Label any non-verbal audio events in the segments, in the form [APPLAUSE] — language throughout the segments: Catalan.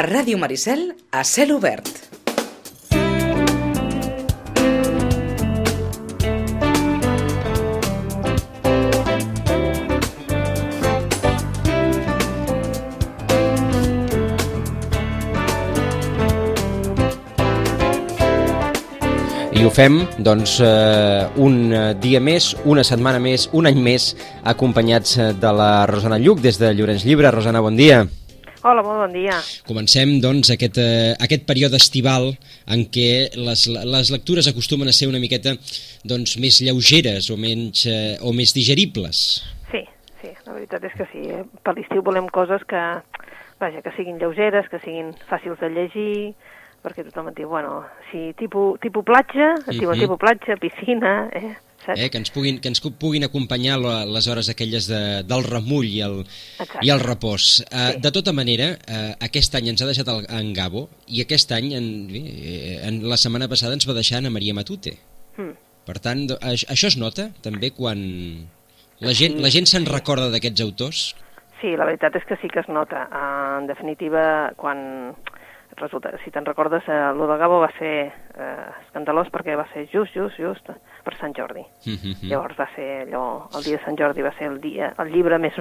Ràdio Maricel a cel obert. I ho fem, doncs, eh, un dia més, una setmana més, un any més, acompanyats eh, de la Rosana Lluc des de Llorenç Llibre. Rosana, bon dia. Hola, molt bon dia. Comencem, doncs, aquest, eh, aquest període estival en què les, les lectures acostumen a ser una miqueta doncs, més lleugeres o, menys, eh, o més digeribles. Sí, sí, la veritat és que sí. Eh? Per l'estiu volem coses que, vaja, que siguin lleugeres, que siguin fàcils de llegir, perquè tothom et diu, bueno, si tipus, tipus platja, et diuen Mhm. tipus platja, piscina, eh? Saps? Eh, que, ens puguin, que ens puguin acompanyar les hores aquelles de, del remull i el, Exacte. i el repòs. Eh, Sí. De tota manera, eh, aquest any ens ha deixat el, en Gabo i aquest any, en, eh, en, la setmana passada, ens va deixar Ana Maria Matute. Mm. Per tant, això es nota també quan la gent, la gent se'n recorda d'aquests autors? Sí, la veritat és que sí que es nota. Uh, en definitiva, quan resulta, si te'n recordes, uh, lo de Gabo va ser uh, escandalós perquè va ser just, just, just per Sant Jordi. Mhm. Llavors va ser allò, el dia de Sant Jordi va ser el dia, el llibre més,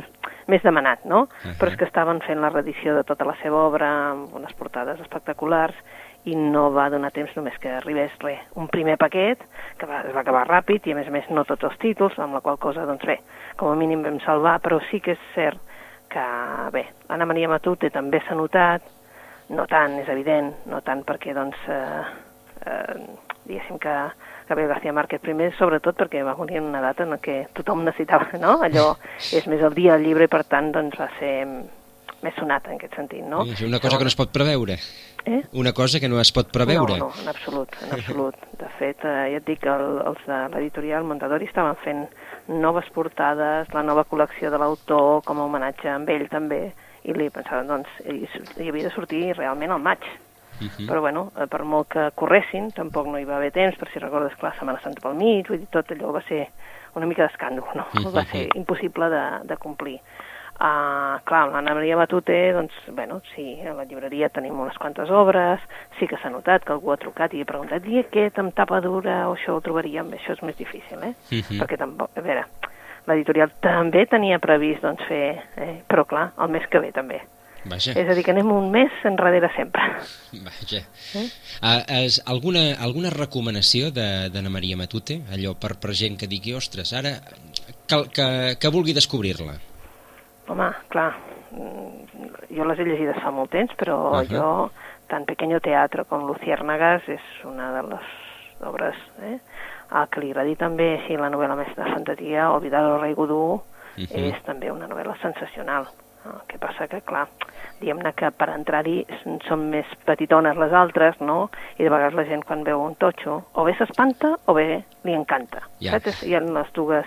més demanat, no? Ahà. Però és que estaven fent la reedició de tota la seva obra amb unes portades espectaculars i no va donar temps només que arribés res, un primer paquet que va, es va acabar ràpid i a més a més no tots els títols, amb la qual cosa, doncs bé, com a mínim vam salvar, però sí que és cert que, bé, Anna Maria Matute també s'ha notat, no tant, és evident, no tant perquè, doncs, eh, eh, diguéssim que Gabriel García Márquez primer, sobretot perquè va morir en una data en què tothom necessitava, [LAUGHS] no? Allò és més el dia del llibre i, per tant, doncs, va ser més sonat en aquest sentit, no? És una cosa que no es pot preveure. Eh? Una cosa que no es pot preveure. No, no, en absolut, en absolut. De fet, eh, ja et dic el, els de l'editorial Mondadori estaven fent noves portades, la nova col·lecció de l'autor com a homenatge amb ell també, i li pensaven, doncs, hi, hi havia de sortir realment al maig. Mhm. Però bueno, eh, per molt que corressin, tampoc no hi va haver temps, per si recordes, clar, Setmana Santa pel mig, vull dir, tot allò va ser una mica d'escàndol, no? Mhm. Va ser impossible de, de complir. Uh, clar, l'Anna Maria Batute, doncs, bueno, sí, a la llibreria tenim unes quantes obres, sí que s'ha notat que algú ha trucat i ha preguntat i aquest amb tapa dura o això ho trobaríem, això és més difícil, eh? Mhm. Perquè tampoc, a veure, l'editorial també tenia previst, doncs, fer, eh? però clar, el mes que ve també. Vaja. És a dir, que anem un mes enrere sempre. Vaja. Eh? Uh, és alguna, alguna recomanació de- d'Anna Maria Matute? Allò per, per gent que digui, ostres, ara que, que, que vulgui descobrir-la. Home, clar, mm, jo les he llegides fa molt temps, però Ahà. jo, tant Pequeño Teatro com Luciérnagas és una de les obres eh? El que li agradi també així la novel·la més de fantasia, Olvidar el rei Godú, Mhm. és també una novel·la sensacional. El que passa que, clar, diguem-ne que per entrar-hi són més petitones les altres, no? I de vegades la gent quan veu un totxo o bé s'espanta o bé li encanta. Ja. Saps? Hi ha les dues,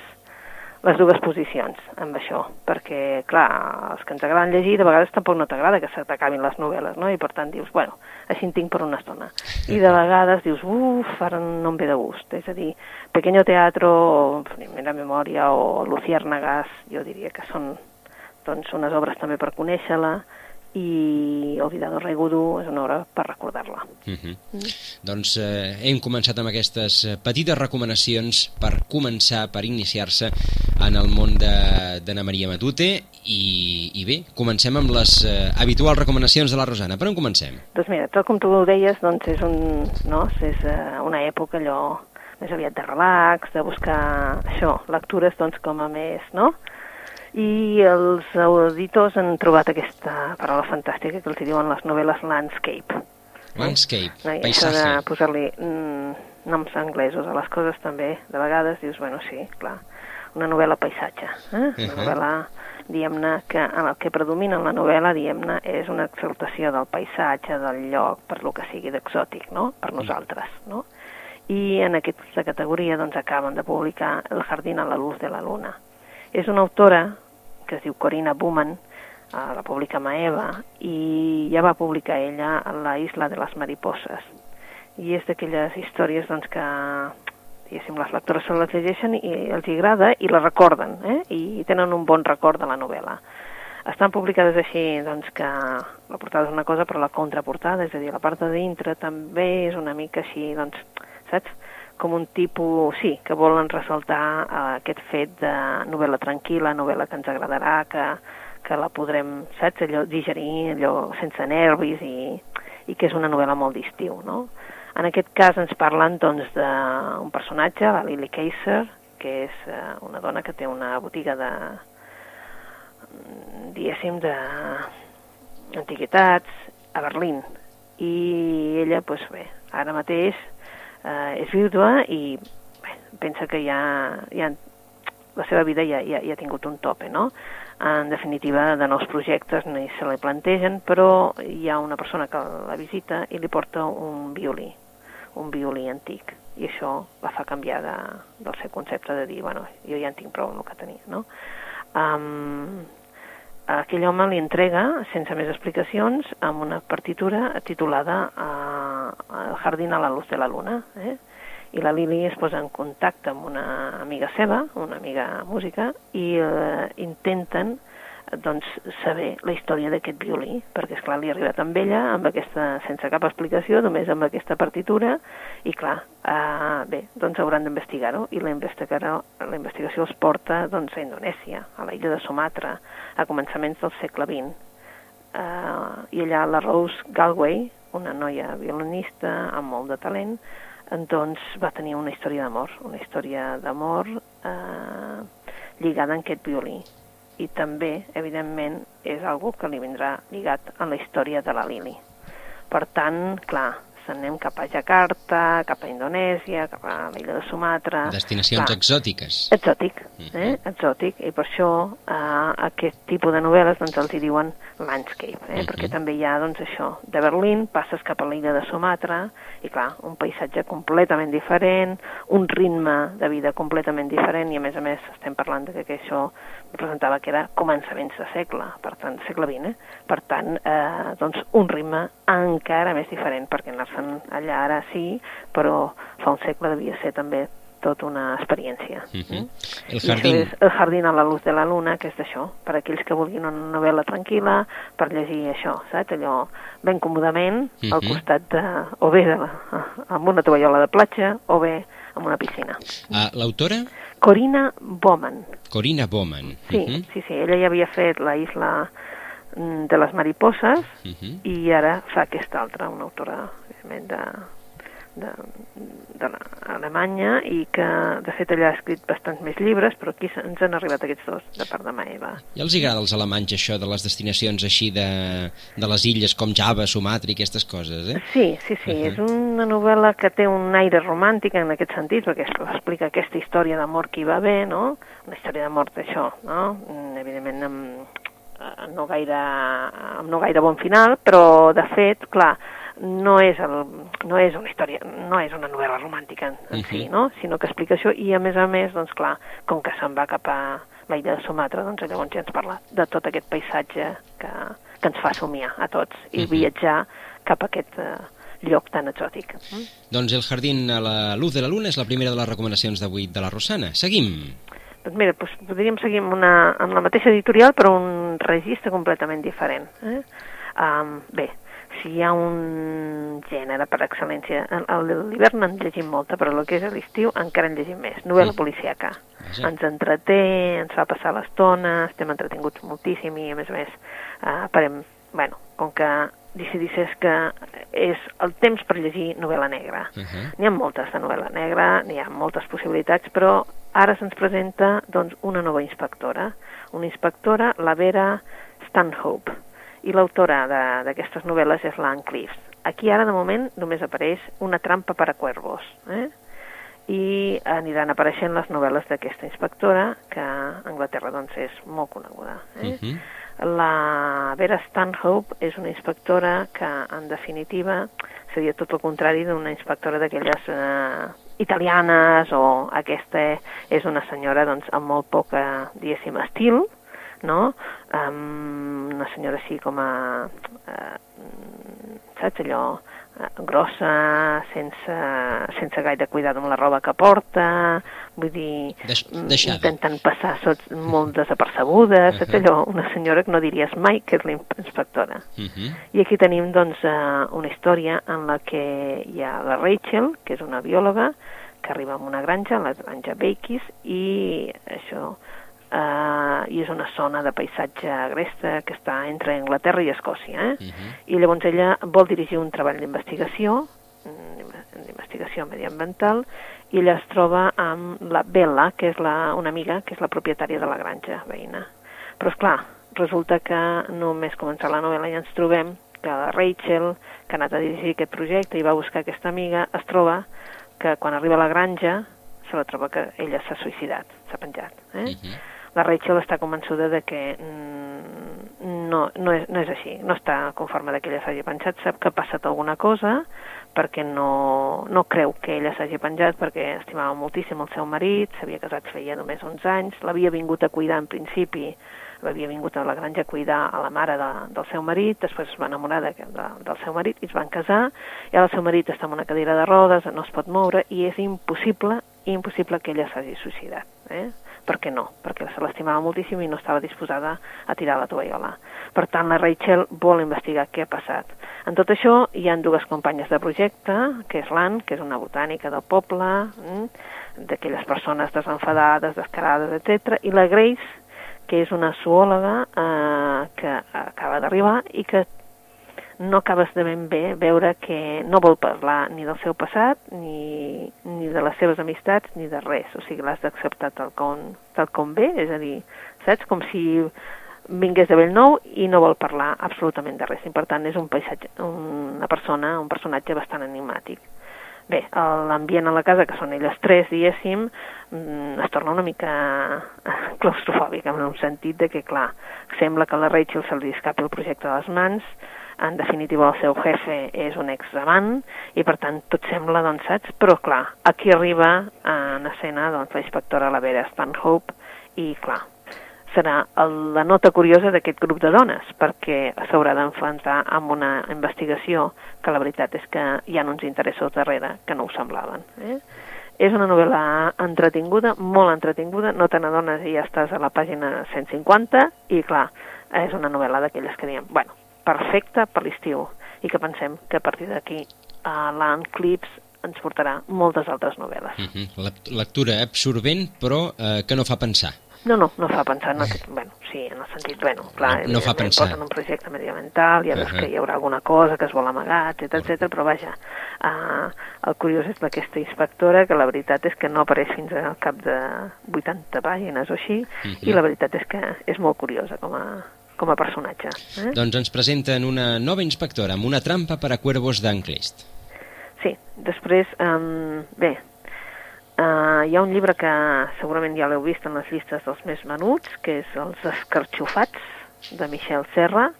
les dues posicions amb això, perquè, clar, els que ens agraden llegir, de vegades tampoc no t'agrada que se t'acabin les novel·les, no? I per tant dius, bueno, així en tinc per una estona. I de vegades dius, uf, ara no em ve de gust. És a dir, Pequeño Teatro, Primera Memòria o Luciérnagas, jo diria que són doncs, unes obres també per conèixer-la i Olvidado Rei Godú és una obra per recordar-la. Uh -huh. Doncs eh, hem començat amb aquestes eh, petites recomanacions per començar, per iniciar-se en el món de- d'Anna Maria Matute i, i bé, comencem amb les eh, habituals recomanacions de la Rosana. Per on comencem? Doncs mira, tal com tu ho deies, doncs és, un, no? és eh, una època allò més aviat de relax, de buscar això, lectures doncs com a més, no? I els auditors han trobat aquesta paraula fantàstica que els diuen les novel·les landscape. Landscape, No? I això paisatge. de posar-li mm, noms anglesos a les coses també, de vegades dius, bueno, sí, clar, una novel·la paisatge, eh? una Mhm. novel·la, diguem-ne, que en el que predomina en la novel·la, diguem-ne, és una exaltació del paisatge, del lloc, per lo que sigui d'exòtic, no?, per nosaltres, no? I en aquesta categoria, doncs, acaben de publicar El jardín a la luz de la luna. És una autora que es diu Corina Buman, eh, la publica Maeva, i ja va publicar ella a La isla de les mariposes. I és d'aquelles històries doncs, que diguéssim, les lectores se les llegeixen i els agrada i la recorden, eh? i tenen un bon record de la novel·la. estan publicades així doncs, que la portada és una cosa però la contraportada, és a dir, la part de dintre també és una mica així, doncs, saps? Com un tipus, sí, que volen ressaltar eh, aquest fet de novel·la tranquil·la, novel·la que ens agradarà, que, que la podrem, saps, allò digerir, allò sense nervis i, i que és una novel·la molt d'estiu, no? En aquest cas ens parlen doncs personatge, la Lily Kaiser, que és eh, una dona que té una botiga de, diguéssim, d'antiguitats a Berlín. I ella, doncs bé, ara mateix eh, és vídua i bé, pensa que ja, ja la seva vida ja, ja, ja ha tingut un tope, no? En definitiva, de nous projectes ni se li plantegen, però hi ha una persona que la visita i li porta un violí, un violí antic. I això la fa canviar de, del seu concepte de dir, bueno, jo ja en tinc prou amb el que tenia, no? Um, aquell home li entrega, sense més explicacions, amb una partitura titulada uh, El jardín a la luz de la luna. Eh? I la Lili es posa en contacte amb una amiga seva, una amiga música, i uh, intenten doncs, saber la història d'aquest violí, perquè, és clar li ha arribat amb ella, amb aquesta, sense cap explicació, només amb aquesta partitura, i clar, uh, bé, doncs hauran d'investigar-ho, i la, la investigació els porta doncs, a Indonèsia, a la illa de Sumatra, a començaments del segle XX. Uh, I allà la Rose Galway, una noia violinista amb molt de talent, doncs va tenir una història d'amor, una història d'amor eh, lligada a aquest violí i també, evidentment, és algo que li vindrà lligat a la història de la Lili. Per tant, clar, anem cap a Jakarta, cap a Indonèsia, cap a l'illa de Sumatra... Destinacions clar, exòtiques. Exòtic, -huh. eh? exòtic, i per això eh, aquest tipus de novel·les doncs, els hi diuen landscape, eh? uh -huh. perquè també hi ha doncs, això, de Berlín passes cap a l'illa de Sumatra, i clar, un paisatge completament diferent, un ritme de vida completament diferent, i a més a més estem parlant de que això presentava que era començaments de segle, per tant, segle XX, eh? per tant, eh, doncs un ritme encara més diferent, perquè anar passen allà ara sí, però fa un segle devia ser també tota una experiència. Uh -huh. El jardín. és El jardín a la luz de la luna, que és d'això, per aquells que vulguin una novel·la tranquil·la, per llegir això, saps? Allò ben còmodament, uh -huh. al costat de, o bé de la, amb una tovallola de platja, o bé amb una piscina. Uh, L'autora? Corina Bowman. Corina Bowman. Sí, uh -huh. sí, sí, ella ja havia fet la isla mm, de les mariposes uh -huh. i ara fa aquesta altra, una autora de, de, de l'Alemanya i que, de fet, allà ha escrit bastants més llibres, però aquí ens han arribat aquests dos, de part de Maeva. I els agrada als alemanys això de les destinacions així de, de les illes com Java, Sumatra i aquestes coses, eh? Sí, sí, sí, uh -huh. és una novel·la que té un aire romàntic en aquest sentit, perquè explica aquesta història d'amor que hi va haver, no? Una història d'amor d'això, no? Mm, evidentment amb, no gaire, amb no gaire bon final, però, de fet, clar, no és, el, no és una història, no és una novel·la romàntica en, en uh -huh. sí, no? sinó que explica això i a més a més, doncs clar, com que se'n va cap a la illa de Sumatra, doncs llavors ja ens parla de tot aquest paisatge que, que ens fa somiar a tots i uh -huh. viatjar cap a aquest uh, lloc tan exòtic. Doncs El jardín a la luz de la luna és la primera de les recomanacions d'avui de la Rosana. Seguim. Doncs mira, doncs podríem seguir amb, una, amb la mateixa editorial però un registre completament diferent. Eh? Um, bé, si hi ha un gènere per excel·lència, l'hivern en llegim molta, però el que és a l'estiu encara en llegim més, novel·la sí. policíaca. Sí. Ens entreté, ens fa passar l'estona, estem entretinguts moltíssim i a més a més eh, parem, bueno, com que decidisses que és el temps per llegir novel·la negra. Uh -huh. N'hi ha moltes de novel·la negra, n'hi ha moltes possibilitats, però ara se'ns presenta doncs, una nova inspectora, una inspectora, la Vera Stanhope, i l'autora d'aquestes novel·les és l'Anne Cliffs. Aquí ara, de moment, només apareix una trampa per a cuervos, eh? I aniran apareixent les novel·les d'aquesta inspectora, que a Anglaterra doncs, és molt coneguda. Eh? Uh -huh. La Vera Stanhope és una inspectora que, en definitiva, seria tot el contrari d'una inspectora d'aquelles eh, italianes o aquesta és una senyora doncs, amb molt poca, diguéssim, estil, no? Um, una senyora així com a... Uh, saps allò? Eh, grossa, sense, sense gaire cuidado amb la roba que porta, vull dir, Deix deixada. intentant passar sots molt desapercebuda, uh -huh. allò, una senyora que no diries mai que és la inspectora. Uh -huh. I aquí tenim doncs, eh, una història en la que hi ha la Rachel, que és una biòloga, que arriba a una granja, la granja Bakis, i això eh, i és una zona de paisatge agresta que està entre Anglaterra i Escòcia. Eh? Uh -huh. I llavors ella vol dirigir un treball d'investigació, mm, d'investigació mediambiental, i ella es troba amb la Bella, que és la, una amiga, que és la propietària de la granja veïna. Però, és clar, resulta que només començar la novel·la ja ens trobem que la Rachel, que ha anat a dirigir aquest projecte i va buscar aquesta amiga, es troba que quan arriba a la granja se la troba que ella s'ha suïcidat, s'ha penjat. Eh? Uh -huh. La Rachel està convençuda de que mm, no, no, és, no és així, no està conforme que ella s'hagi penjat, sap que ha passat alguna cosa perquè no, no creu que ella s'hagi penjat perquè estimava moltíssim el seu marit, s'havia casat feia només 11 anys, l'havia vingut a cuidar en principi, l'havia vingut a la granja a cuidar a la mare de, del seu marit, després es va enamorar de, de, del seu marit i es van casar, i ara el seu marit està en una cadira de rodes, no es pot moure, i és impossible, impossible que ella s'hagi suïcidat. Eh? Per què no? Perquè se l'estimava moltíssim i no estava disposada a tirar la tovallola. Per tant, la Rachel vol investigar què ha passat. En tot això, hi han dues companyes de projecte, que és l'Ann, que és una botànica del poble, mm, d'aquelles persones desenfadades, descarades, etc, i la Grace, que és una zoòloga eh, que acaba d'arribar i que no acabes de ben bé veure que no vol parlar ni del seu passat, ni, ni de les seves amistats, ni de res. O sigui, l'has d'acceptar tal, com, tal com ve, és a dir, saps? Com si vingués de Bellnou i no vol parlar absolutament de res. I per tant és un paisatge, una persona, un personatge bastant enigmàtic. Bé, l'ambient a la casa, que són elles tres, diguéssim, mm, es torna una mica [LAUGHS] claustrofòbic, en un sentit de que, clar, sembla que a la Rachel se li escapi el projecte de les mans, en definitiva el seu jefe és un examant i per tant tot sembla, doncs, saps? Però clar, aquí arriba en escena doncs, la inspectora la Vera Stanhope i clar, serà el, la nota curiosa d'aquest grup de dones, perquè s'haurà d'enfrontar amb una investigació que la veritat és que hi ha uns interessos darrere que no ho semblaven. Eh? És una novel·la entretinguda, molt entretinguda, no te n'adones i ja estàs a la pàgina 150 i clar, és una novel·la d'aquelles que diem, bueno, perfecta per l'estiu i que pensem que a partir d'aquí uh, l'Ann Clips ens portarà moltes altres novel·les. Uh -huh. Lectura absorbent, però eh, que no fa pensar. No, no, no fa pensar, no, bueno, sí, en el sentit, bueno, clar, no, no fa pensar. posen un projecte mediamental, ja veus uh -huh. que hi haurà alguna cosa que es vol amagar, etc etc. però vaja, uh, el curiós és d'aquesta inspectora, que la veritat és que no apareix fins al cap de 80 pàgines o així, uh -huh. i la veritat és que és molt curiosa com a, com a personatge. Eh? Doncs ens presenten una nova inspectora amb una trampa per a cuervos d'Anclist. Sí, després, um, bé, uh, hi ha un llibre que segurament ja l'heu vist en les llistes dels més menuts, que és Els escarxofats, de Michel Serra,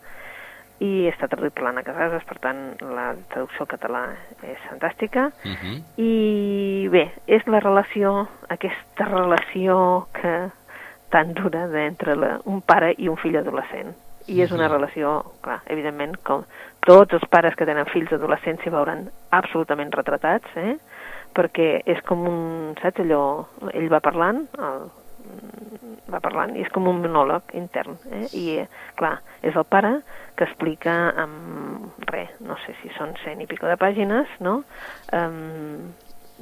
i està traduït per l'Anna Casases, per tant la traducció al català és fantàstica. Uh -huh. I bé, és la relació, aquesta relació que tan dura d'entre un pare i un fill adolescent. I és una relació, clar, evidentment, com tots els pares que tenen fills adolescents s'hi veuran absolutament retratats, eh? perquè és com un, saps, allò, ell va parlant, el, va parlant, i és com un monòleg intern, eh? i, eh, clar, és el pare que explica amb, res, no sé si són cent i pico de pàgines, no?, um,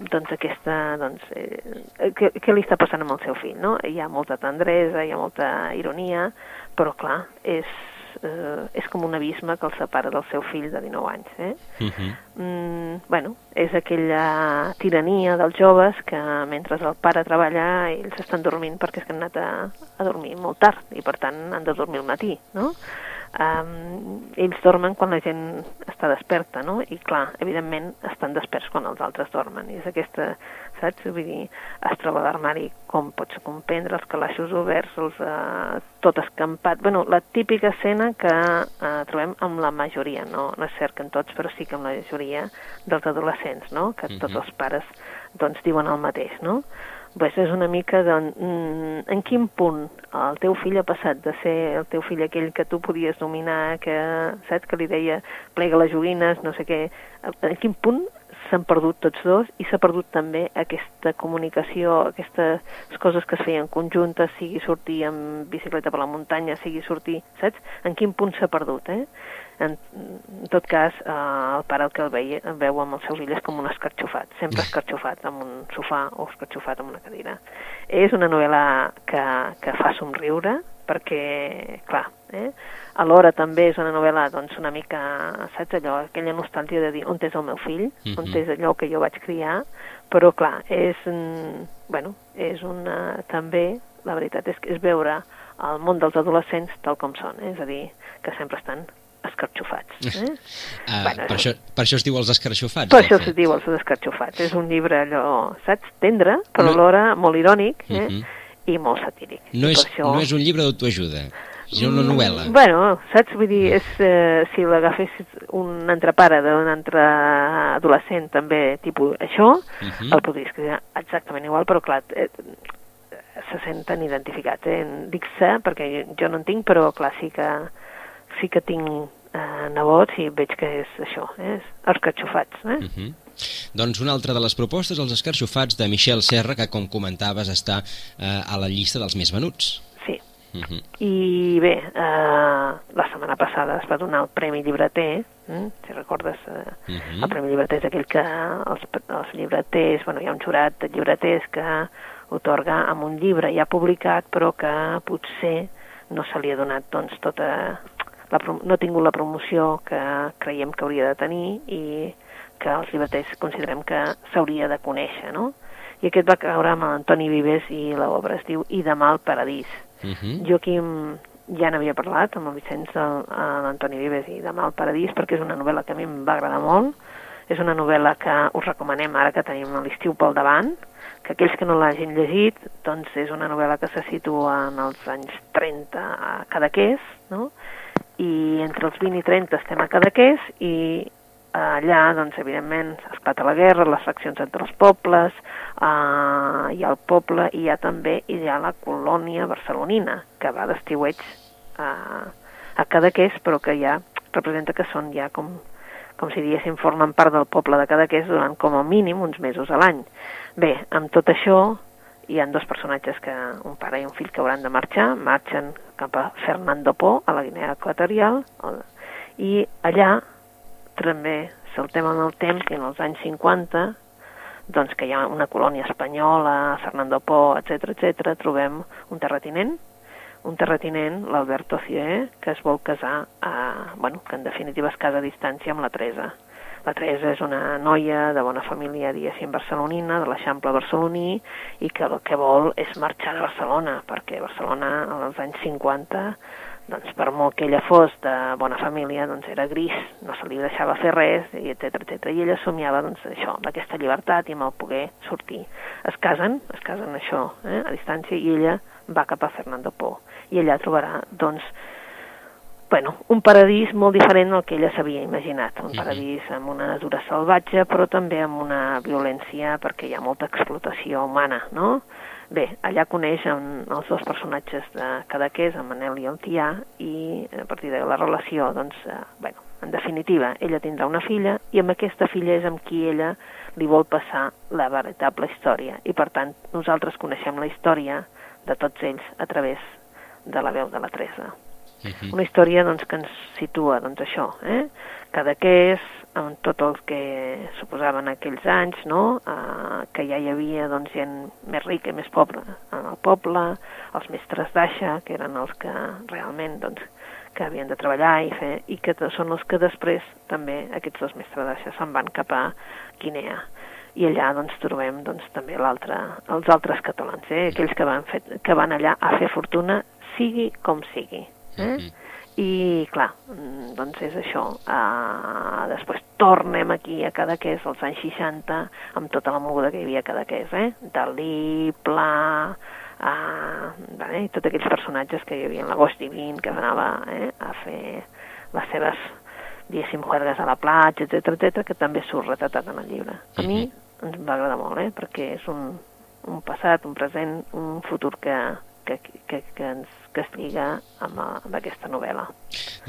doncs aquesta, doncs, eh, què, què li està passant amb el seu fill, no? Hi ha molta tendresa, hi ha molta ironia, però clar, és, eh, és com un abisme que el separa del seu fill de 19 anys, eh? Uh -huh. mm, bueno, és aquella tirania dels joves que mentre el pare treballa ells estan dormint perquè és que han anat a, a dormir molt tard i per tant han de dormir al matí, no? Um, ells dormen quan la gent està desperta, no? I clar, evidentment estan desperts quan els altres dormen. I és aquesta, saps? Vull dir, es troba l'armari com pots comprendre, els calaixos oberts, els, uh, tot escampat... bueno, la típica escena que uh, trobem amb la majoria, no, no és cert que en tots, però sí que amb la majoria dels adolescents, no? Que tots -huh. els pares doncs diuen el mateix, no? Pues és una mica de, mm, en quin punt el teu fill ha passat de ser el teu fill aquell que tu podies dominar, que, saps, que li deia plega les joguines, no sé què, en quin punt s'han perdut tots dos i s'ha perdut també aquesta comunicació, aquestes coses que es feien conjuntes, sigui sortir amb bicicleta per la muntanya, sigui sortir, saps? En quin punt s'ha perdut, eh? En, en tot cas, eh, el pare el que el, veia, el veu amb els seus fills com un escarxofat, sempre [LAUGHS] escarxofat amb un sofà o escarxofat amb una cadira. És una novel·la que, que fa somriure, perquè, clar, eh? alhora també és una novel·la doncs, una mica, saps allò, aquella nostàlgia de dir on és el meu fill, uh -huh. on és allò que jo vaig criar, però clar, és, bueno, és una, també, la veritat és que és veure el món dels adolescents tal com són, eh? és a dir, que sempre estan escarxofats. [LAUGHS] Eh? Uh, bueno, per, això, per això es diu els escarxofats. Per això es diu els escarxofats. És un llibre allò, saps, tendre, però no. alhora molt irònic, eh? Uh -huh i molt satíric. No, és, això... no és un llibre d'autoajuda, és una novel·la. Mm, bueno, saps? Vull dir, és, eh, si l'agafés un altre pare d'un altre adolescent també, tipus això, uh mhm. -huh. el podria escriure exactament igual, però clar, eh, se senten identificats. Eh? Dic se perquè jo no en tinc, però clar, sí que, sí que tinc eh, nebots i veig que és això, eh? els catxofats. Eh? Uh. -huh. Doncs una altra de les propostes, els escarxofats de Michel Serra, que com comentaves està eh, a la llista dels més venuts. Sí. Uh mhm. -huh. I bé, eh, la setmana passada es va donar el Premi Llibreter, eh? si recordes, eh, uh mhm. -huh. el Premi Llibreter és aquell que els, els llibreters, bueno, hi ha un jurat de llibreters que otorga amb un llibre ja publicat, però que potser no se li ha donat doncs, tota la, no ha tingut la promoció que creiem que hauria de tenir i que els llibreters considerem que s'hauria de conèixer, no? I aquest va caure amb Antoni Vives i l'obra es diu I demà al paradís. Uh mhm. -huh. Jo aquí ja n'havia parlat amb el Vicenç d'Antoni Vives i demà al paradís perquè és una novel·la que a mi em va agradar molt. És una novel·la que us recomanem ara que tenim l'estiu pel davant, que aquells que no l'hagin llegit, doncs és una novel·la que se situa en els anys 30 a Cadaqués, no? I entre els 20 i 30 estem a Cadaqués i allà, doncs, evidentment, esclata la guerra, les faccions entre els pobles, eh, hi ha el poble i hi ha també hi ha la colònia barcelonina, que va d'estiueig a, a Cadaqués, però que ja representa que són ja com, com si diguéssim formen part del poble de Cadaqués durant com a mínim uns mesos a l'any. Bé, amb tot això hi han dos personatges que, un pare i un fill que hauran de marxar, marxen cap a Fernando Po, a la Guinea Equatorial, i allà també saltem en el temps i en els anys 50 doncs que hi ha una colònia espanyola, Fernando Po, etc etc, trobem un terratinent, un terratinent, l'Alberto Cier, que es vol casar, a, bueno, que en definitiva es casa a distància amb la Teresa. La Teresa és una noia de bona família, diguéssim, barcelonina, de l'Eixample barceloní, i que el que vol és marxar de Barcelona, perquè Barcelona als anys 50 doncs per molt que ella fos de bona família, doncs era gris, no se li deixava fer res, i etc etc. I ella somiava doncs, això, d'aquesta llibertat i amb el poder sortir. Es casen, es casen això, eh, a distància, i ella va cap a Fernando Po. I allà trobarà, doncs, bueno, un paradís molt diferent del que ella s'havia imaginat, un paradís amb una natura salvatge, però també amb una violència perquè hi ha molta explotació humana, no?, Bé, allà coneix els dos personatges de Cadaqués, en Manel i el Tià, i a partir de la relació, doncs, eh, bueno, en definitiva, ella tindrà una filla i amb aquesta filla és amb qui ella li vol passar la veritable història. I per tant, nosaltres coneixem la història de tots ells a través de la veu de la Teresa. -huh. Una història doncs, que ens situa doncs, això, eh? Cadaqués, amb tot el que suposaven aquells anys, no? eh, que ja hi havia doncs, gent més rica i més pobra en el poble, els mestres d'aixa, que eren els que realment doncs, que havien de treballar i fer, i que són els que després també aquests dos mestres d'aixa se'n van cap a Guinea i allà doncs trobem doncs, també l'altre, els altres catalans, eh? aquells que van, fet, que van allà a fer fortuna sigui com sigui. Eh? Mm -hmm i clar, mm, doncs és això. Uh, després tornem aquí a Cadaqués als anys 60 amb tota la moguda que hi havia a Cadaqués, eh? Dalí, Pla, uh, vale? i tots aquells personatges que hi havia en l'agost divin que anava eh? a fer les seves diguéssim, juergues a la platja, etc etc que també surt retratat en el llibre. A mi ens va agradar molt, eh? perquè és un, un passat, un present, un futur que, que, que, que ens que es lliga amb, amb aquesta novel·la.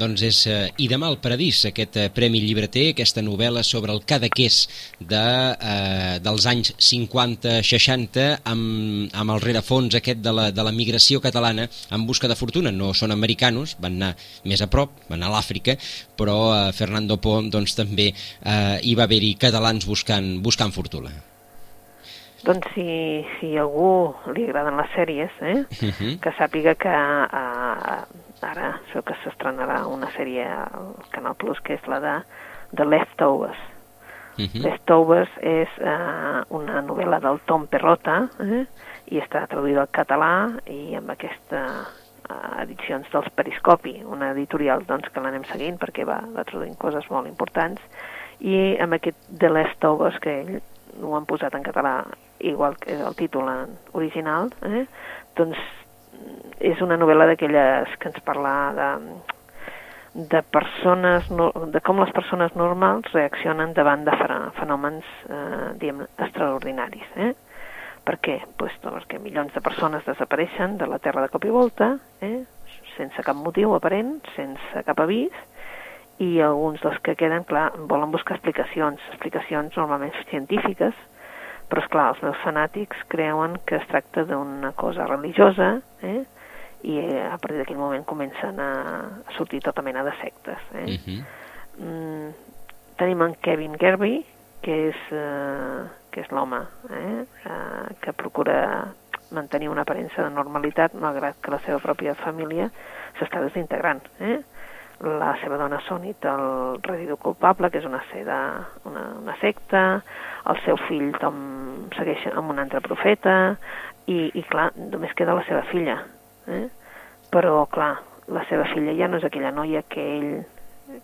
Doncs és eh, I demà al Paradís, aquest eh, Premi Llibreter, aquesta novel·la sobre el cadaqués de, eh, dels anys 50-60 amb, amb el rerefons aquest de la, de la migració catalana en busca de fortuna. No són americanos, van anar més a prop, van anar a l'Àfrica, però eh, Fernando Po doncs, també eh, hi va haver-hi catalans buscant, buscant fortuna. Doncs si, si a algú li agraden les sèries, eh, uh. -huh. que sàpiga que uh, ara això que s'estrenarà una sèrie al Canal Plus, que és la de The Leftovers. Uh -huh. Leftovers és uh, una novel·la del Tom Perrota eh, i està traduïda al català i amb aquesta uh, edicions dels Periscopi, una editorial doncs, que l'anem seguint perquè va, va traduint coses molt importants i amb aquest The Leftovers que ell ho han posat en català igual que el títol original, eh? doncs és una novel·la d'aquelles que ens parla de, de persones, de com les persones normals reaccionen davant de fenòmens, eh, diguem, extraordinaris. Eh? Per què? Pues, perquè milions de persones desapareixen de la Terra de cop i volta, eh? sense cap motiu aparent, sense cap avís, i alguns dels que queden, clar, volen buscar explicacions, explicacions normalment científiques, però, és clar els meus fanàtics creuen que es tracta d'una cosa religiosa, eh? i a partir d'aquell moment comencen a sortir tota mena de sectes. Eh? Uh -huh. mm, tenim en Kevin Gerby, que és, eh, que és l'home eh? eh, que procura mantenir una aparença de normalitat malgrat que la seva pròpia família s'està desintegrant. Eh? La seva dona Sonit, el residu culpable, que és una, seda, una, una secta, el seu fill Tom segueix amb un altre profeta, i, i clar, només queda la seva filla. Eh? Però, clar, la seva filla ja no és aquella noia que ell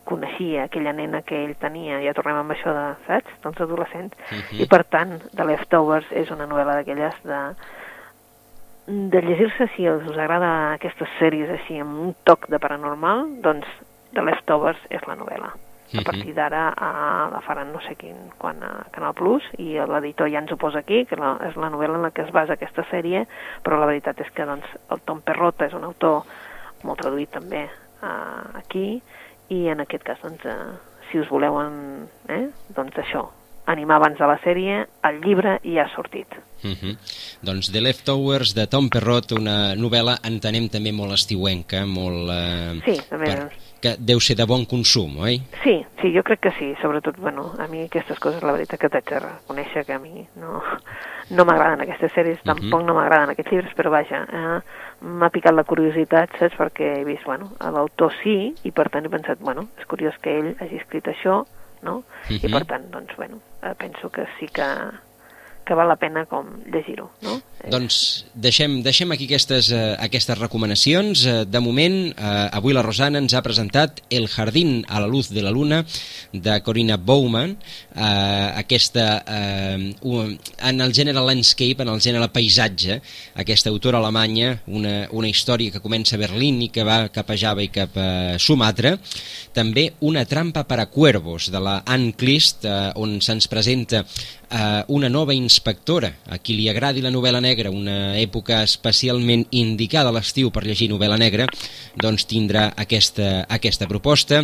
coneixia, aquella nena que ell tenia, ja tornem amb això de, saps?, dels adolescents, Uh i -huh. per tant, The Leftovers és una novel·la d'aquelles de de llegir-se si us agrada aquestes sèries així amb un toc de paranormal, doncs The Leftovers és la novel·la. A Mhm. partir d'ara uh, la faran no sé quin, quan a Canal Plus, i l'editor ja ens ho posa aquí, que la, és la novel·la en la que es basa aquesta sèrie, però la veritat és que doncs, el Tom Perrota és un autor molt traduït també uh, aquí, i en aquest cas, doncs, uh, si us voleu, en, eh, doncs això, animar abans de la sèrie, el llibre ja ha sortit. Uh -huh. Doncs The Leftovers de Tom Perrot, una novel·la, entenem també molt estiuenca, molt... Eh, Sí, també, doncs. Que deu ser de bon consum, oi? Sí, sí, jo crec que sí, sobretot, bueno, a mi aquestes coses, la veritat que t'haig de reconèixer que a mi no, no m'agraden aquestes sèries, tampoc no m'agraden aquests llibres, però vaja, eh, m'ha picat la curiositat, saps, perquè he vist, bueno, l'autor sí, i per tant he pensat, bueno, és curiós que ell hagi escrit això, no? I Mhm. per tant, doncs, bueno, eh, penso que sí que, que val la pena com llegir-ho, no? Doncs deixem, deixem aquí aquestes, eh, aquestes recomanacions. Eh, de moment, eh, avui la Rosana ens ha presentat El jardín a la luz de la luna, de Corina Bowman. Eh, aquesta, eh, en el gènere landscape, en el gènere paisatge, aquesta autora alemanya, una, una història que comença a Berlín i que va cap a Java i cap a Sumatra. També Una trampa per a cuervos, de la Anne Clist, eh, on se'ns presenta eh, una nova inspectora, a qui li agradi la novel·la negra, una època especialment indicada a l'estiu per llegir novel·la negra, doncs tindrà aquesta, aquesta proposta.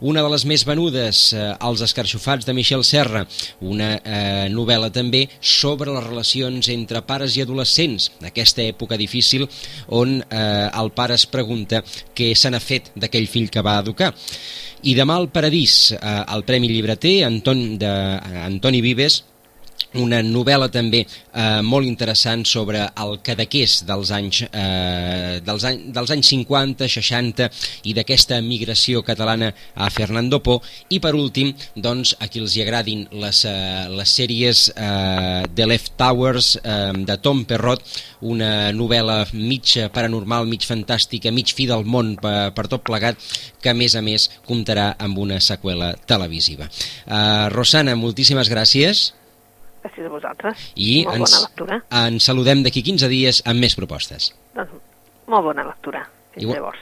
Una de les més venudes, eh, Els escarxofats de Michel Serra, una eh, novel·la també sobre les relacions entre pares i adolescents, aquesta època difícil on eh, el pare es pregunta què se n'ha fet d'aquell fill que va educar. I demà al Paradís, eh, el Premi Llibreter, Anton, de, eh, Antoni Vives, una novel·la també eh, molt interessant sobre el cadaqués dels anys, eh, dels, any, dels anys 50, 60 i d'aquesta migració catalana a Fernando Po i per últim, doncs, a qui els hi agradin les, eh, les sèries eh, The Left Towers eh, de Tom Perrot, una novel·la mig paranormal, mig fantàstica, mig fi del món per, per tot plegat, que a més a més comptarà amb una seqüela televisiva. Eh, Rosana, moltíssimes gràcies Gràcies a vosaltres. i molt ens, bona lectura. ens saludem d'aquí 15 dies amb més propostes. Doncs molt bona lectura. Fins Igual- llavors.